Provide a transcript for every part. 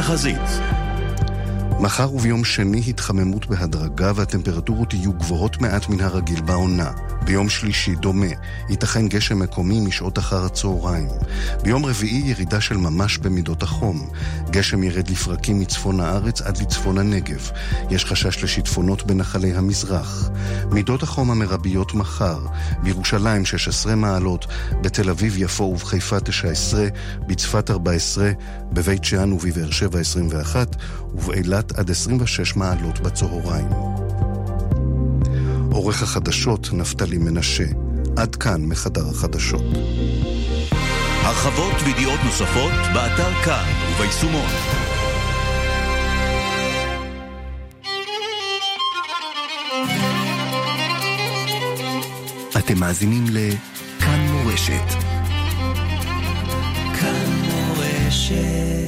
התחזית מחר וביום שני התחממות בהדרגה והטמפרטורות יהיו גבוהות מעט מן הרגיל בעונה. ביום שלישי דומה, ייתכן גשם מקומי משעות אחר הצהריים. ביום רביעי ירידה של ממש במידות החום. גשם ירד לפרקים מצפון הארץ עד לצפון הנגב. יש חשש לשיטפונות בנחלי המזרח. מידות החום המרביות מחר, בירושלים 16 מעלות, בתל אביב, יפו ובחיפה 19, בצפת 14, בבית שאן ובבאר שבע 21, ובאילת עד 26 מעלות בצהריים. עורך החדשות נפתלי מנשה. עד כאן מחדר החדשות. הרחבות וידיעות נוספות באתר כאן וביישומון. אתם מאזינים לכאן מורשת. כאן מורשת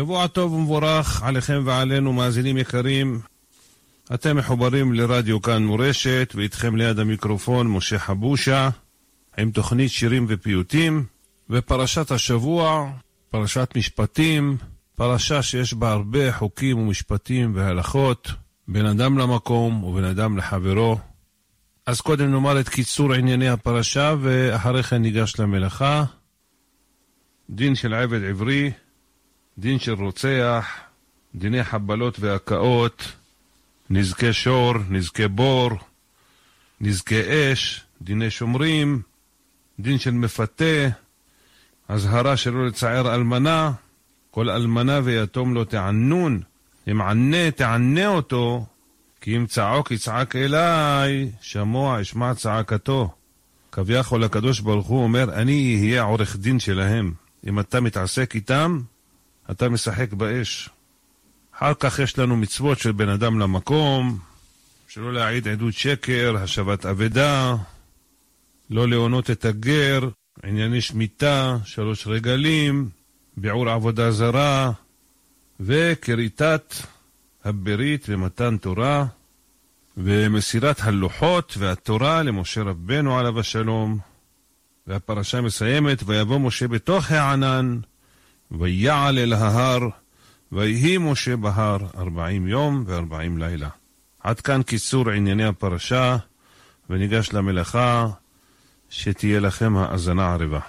שבוע טוב ומבורך עליכם ועלינו, מאזינים יקרים. אתם מחוברים לרדיו כאן מורשת, ואיתכם ליד המיקרופון משה חבושה, עם תוכנית שירים ופיוטים, ופרשת השבוע, פרשת משפטים, פרשה שיש בה הרבה חוקים ומשפטים והלכות, בין אדם למקום ובין אדם לחברו. אז קודם נאמר את קיצור ענייני הפרשה, ואחרי כן ניגש למלאכה. דין של עבד עברי, דין של רוצח, דיני חבלות והקאות, נזקי שור, נזקי בור, נזקי אש, דיני שומרים, דין של מפתה, אזהרה שלא לצער אלמנה, כל אלמנה ויתום לא תענון, אם ענה תענה אותו, כי אם צעוק יצעק אליי, שמוע אשמע צעקתו. כביכול הקדוש ברוך הוא אומר, אני אהיה עורך דין שלהם. אם אתה מתעסק איתם, אתה משחק באש. אחר כך יש לנו מצוות של בן אדם למקום, שלא להעיד עדות שקר, השבת אבדה, לא להונות את הגר, ענייני שמיטה, שלוש רגלים, ביעור עבודה זרה, וכריתת הברית ומתן תורה, ומסירת הלוחות והתורה למשה רבנו עליו השלום. והפרשה מסיימת, ויבוא משה בתוך הענן, ויעל אל ההר, ויהי משה בהר ארבעים יום וארבעים לילה. עד כאן קיצור ענייני הפרשה, וניגש למלאכה, שתהיה לכם האזנה ערבה.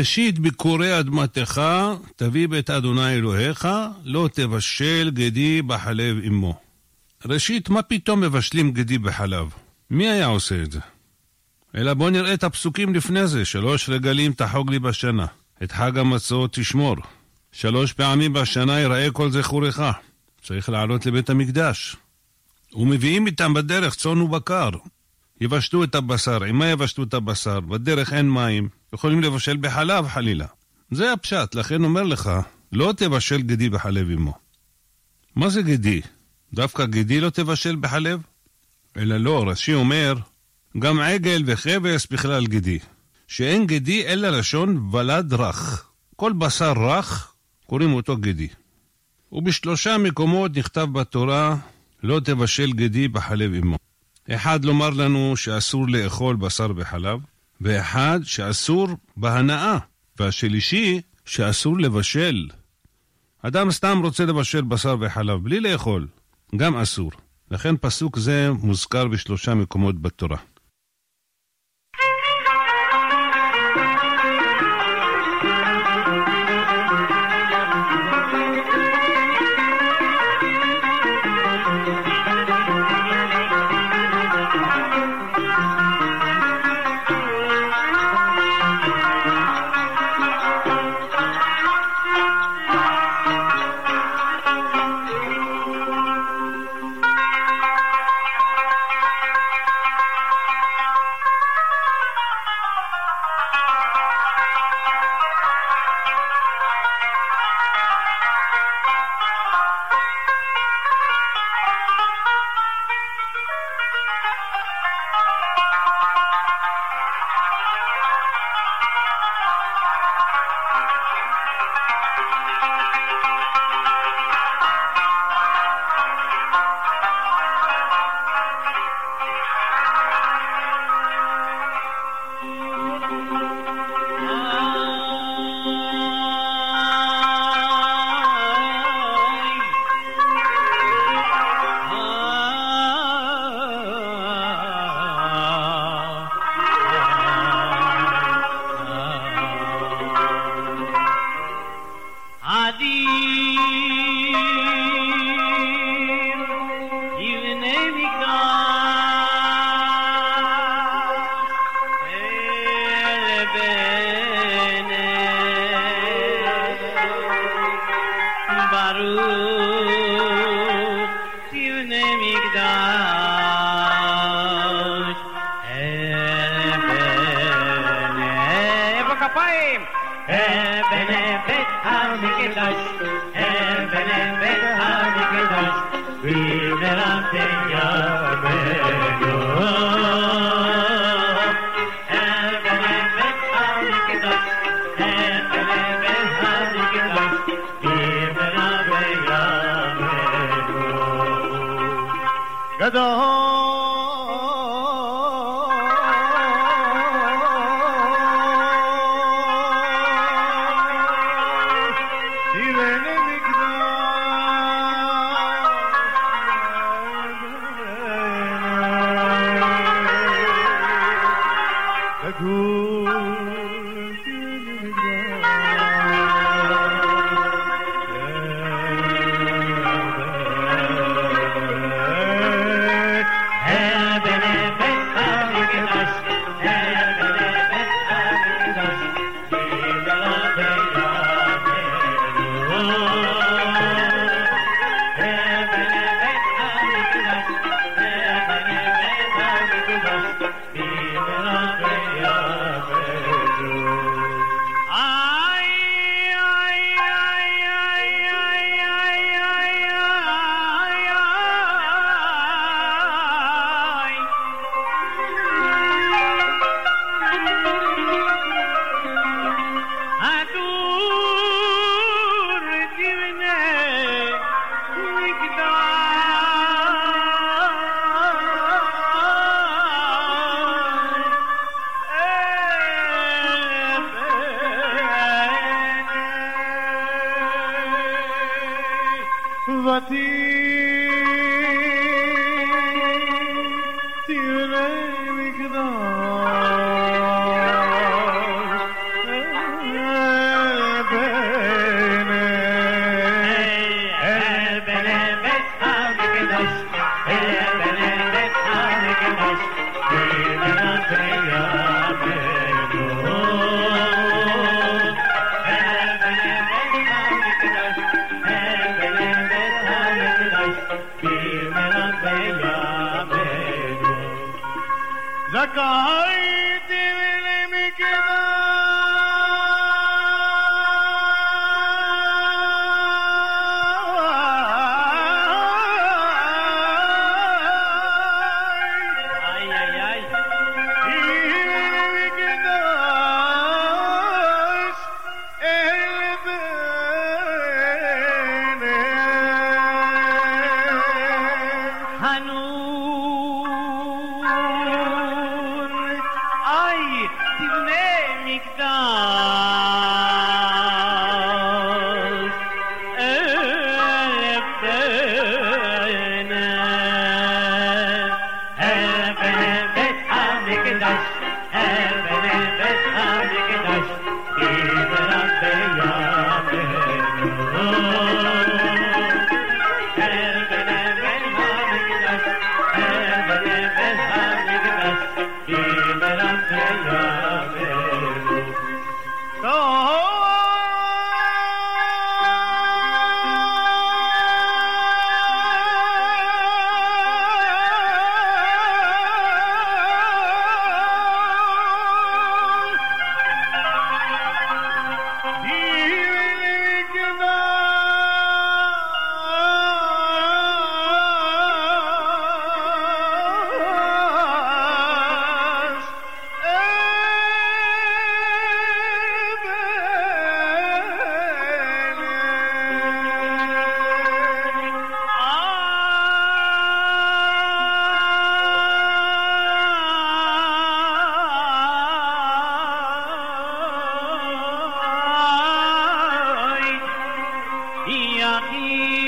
ראשית ביקורי אדמתך, תביא בית אדוני אלוהיך, לא תבשל גדי בחלב אמו. ראשית, מה פתאום מבשלים גדי בחלב? מי היה עושה את זה? אלא בוא נראה את הפסוקים לפני זה, שלוש רגלים תחוג לי בשנה, את חג המצות תשמור. שלוש פעמים בשנה יראה כל זכורך. צריך לעלות לבית המקדש. ומביאים איתם בדרך צאן ובקר. יבשלו את הבשר. עם מה יבשלו את הבשר? בדרך אין מים. יכולים לבשל בחלב חלילה. זה הפשט, לכן אומר לך, לא תבשל גדי בחלב אמו. מה זה גדי? דווקא גדי לא תבשל בחלב? אלא לא, רש"י אומר, גם עגל וכבש בכלל גדי. שאין גדי אלא לשון ולד רך. כל בשר רך, קוראים אותו גדי. ובשלושה מקומות נכתב בתורה, לא תבשל גדי בחלב אמו. אחד לומר לנו שאסור לאכול בשר בחלב, ואחד שאסור בהנאה, והשלישי שאסור לבשל. אדם סתם רוצה לבשל בשר וחלב בלי לאכול, גם אסור. לכן פסוק זה מוזכר בשלושה מקומות בתורה. Bine, veți, amică, doși, bine la tine. What Liberty. 干。咿呀咿。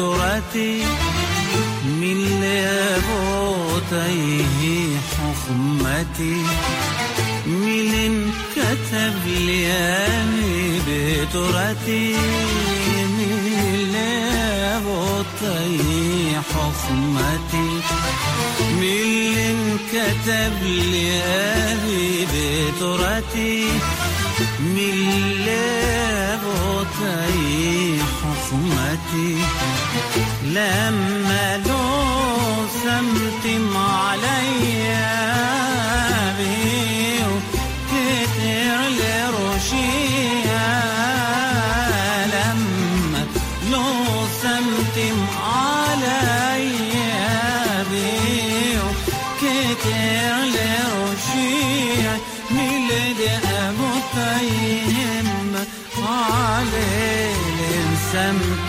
تراتي من لابوتيه حخمتي. من كتب ليامي بتراتي من لابوتيه حخمتي. من كتب ليامي بتراتي حكمتي لما لو سمتم عليا.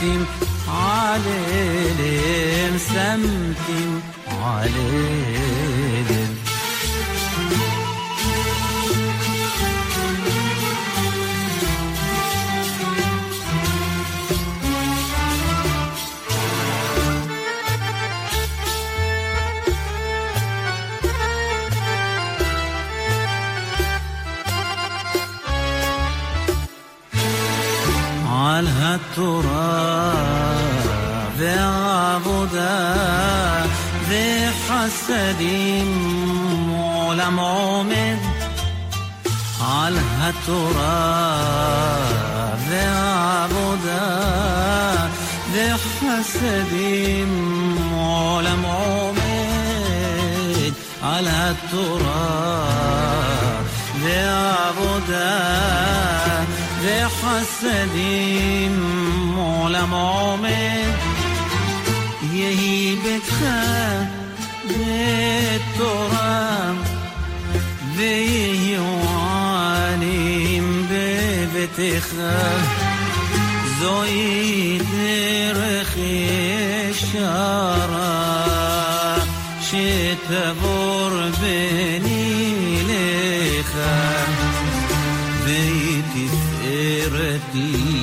سمتم عليلم سمتم عليلم על متحسدين ولا مؤمن. على التراب ذي عبدا ذي حسدين ولا مؤمن. على التراب ذي عبدا ذي حسدين ولا مؤمن. بتخاف التراب ذي وعليم ببتخاف زويد رخي الشارع شتبور بني لخا بيتي فقرت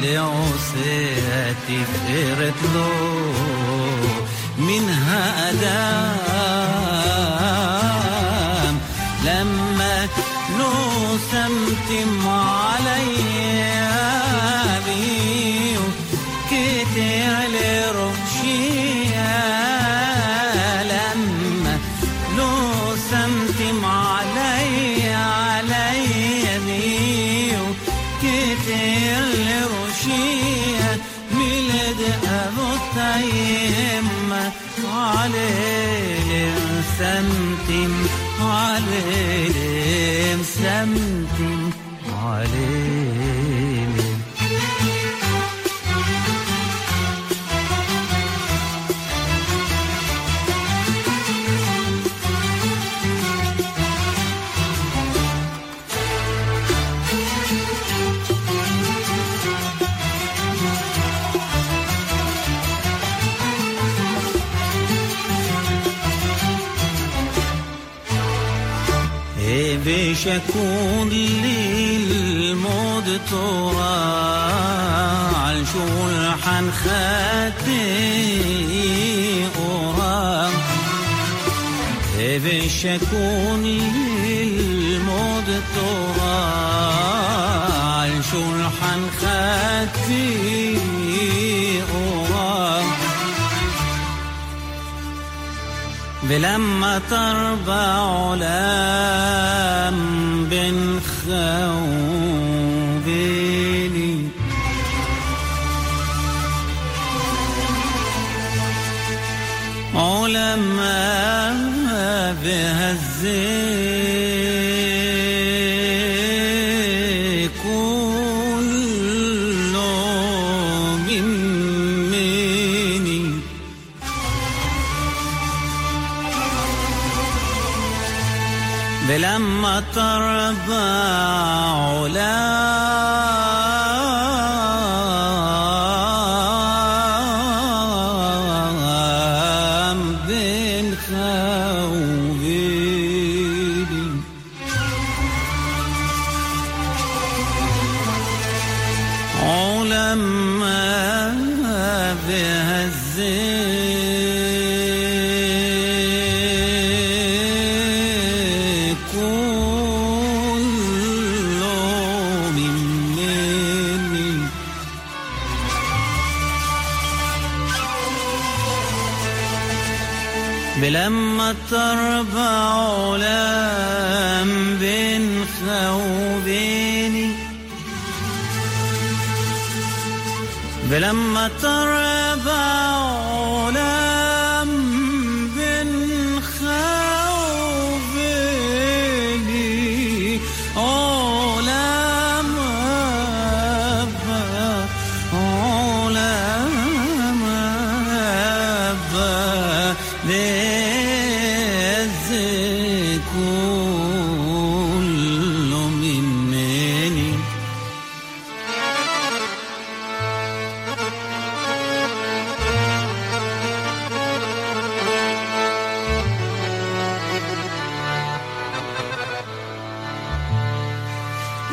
لعساتي فقرت له منها أداة وسمتم علي بيو كتير رمشي لما لو سمتم علي عليا بيو كتير رمشي ميلاد أبو الطيم عليه سمتم علي مسمتم علي شكون لي المود ترى شو حنخاتي قرا إذا شكون لي المود ترى شو حنخاتي ولما تربى لما بن خوبيني علماء بهزي كل من مني. بلما علام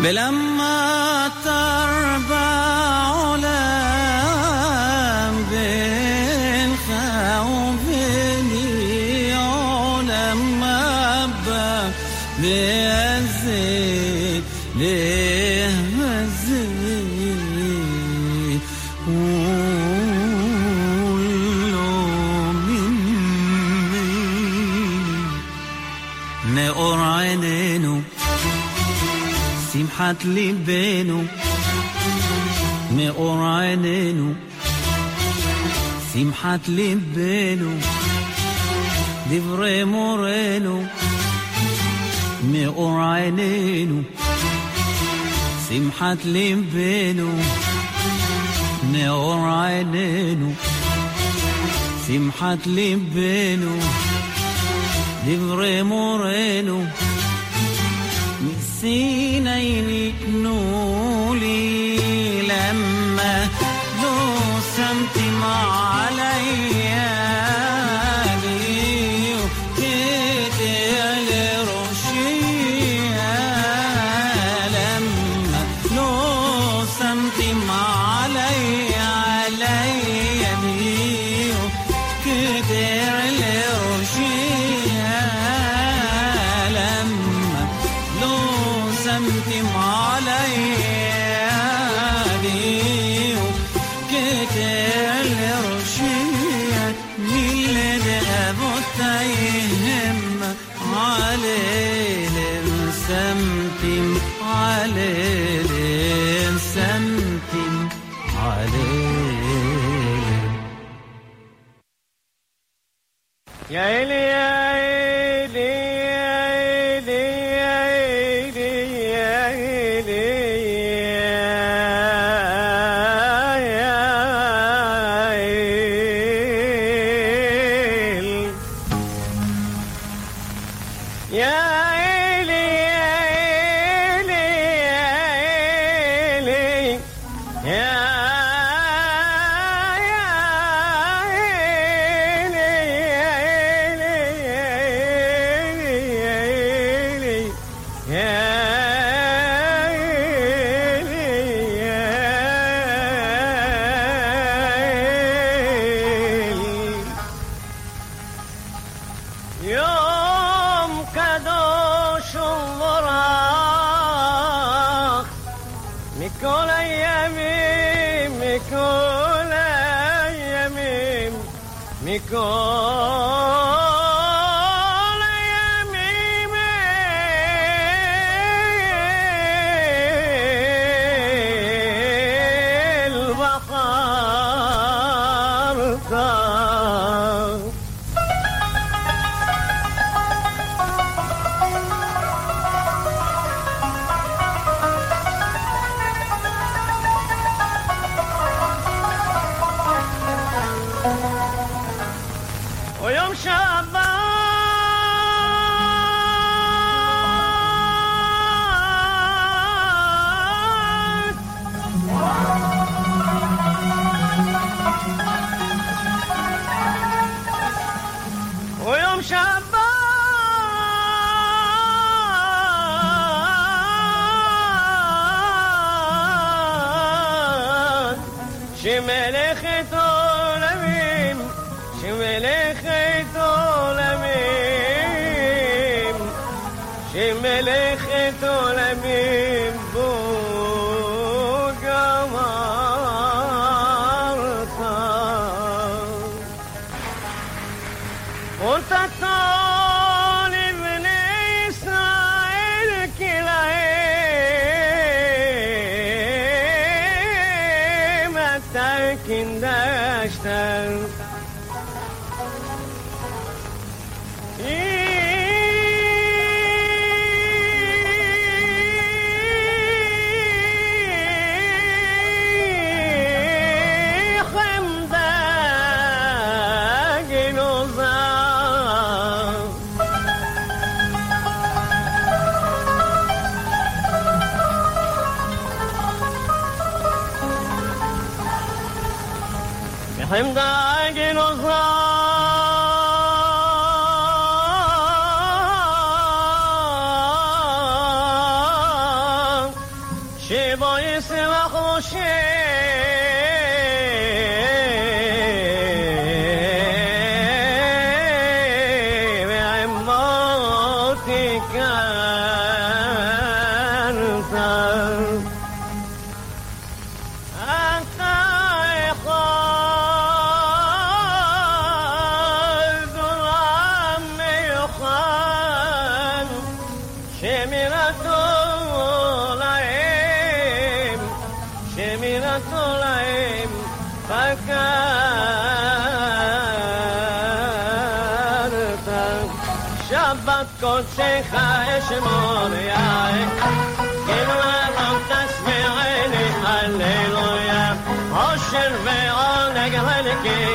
بلما تربع علم خوفي علم أبا بيزيد שמחת ליבנו, מאור עינינו. שמחת ליבנו, דברי מורנו, מאור עינינו. שמחת ליבנו, מאור עינינו. שמחת ליבנו, דברי מורנו. سينين لما ذو سمتي معاك Mikolayemim, Mikolayemim, Mikolayemim. קודשך אשמור יאי גמלם תשמעני הללויה עושר ועונג חלקי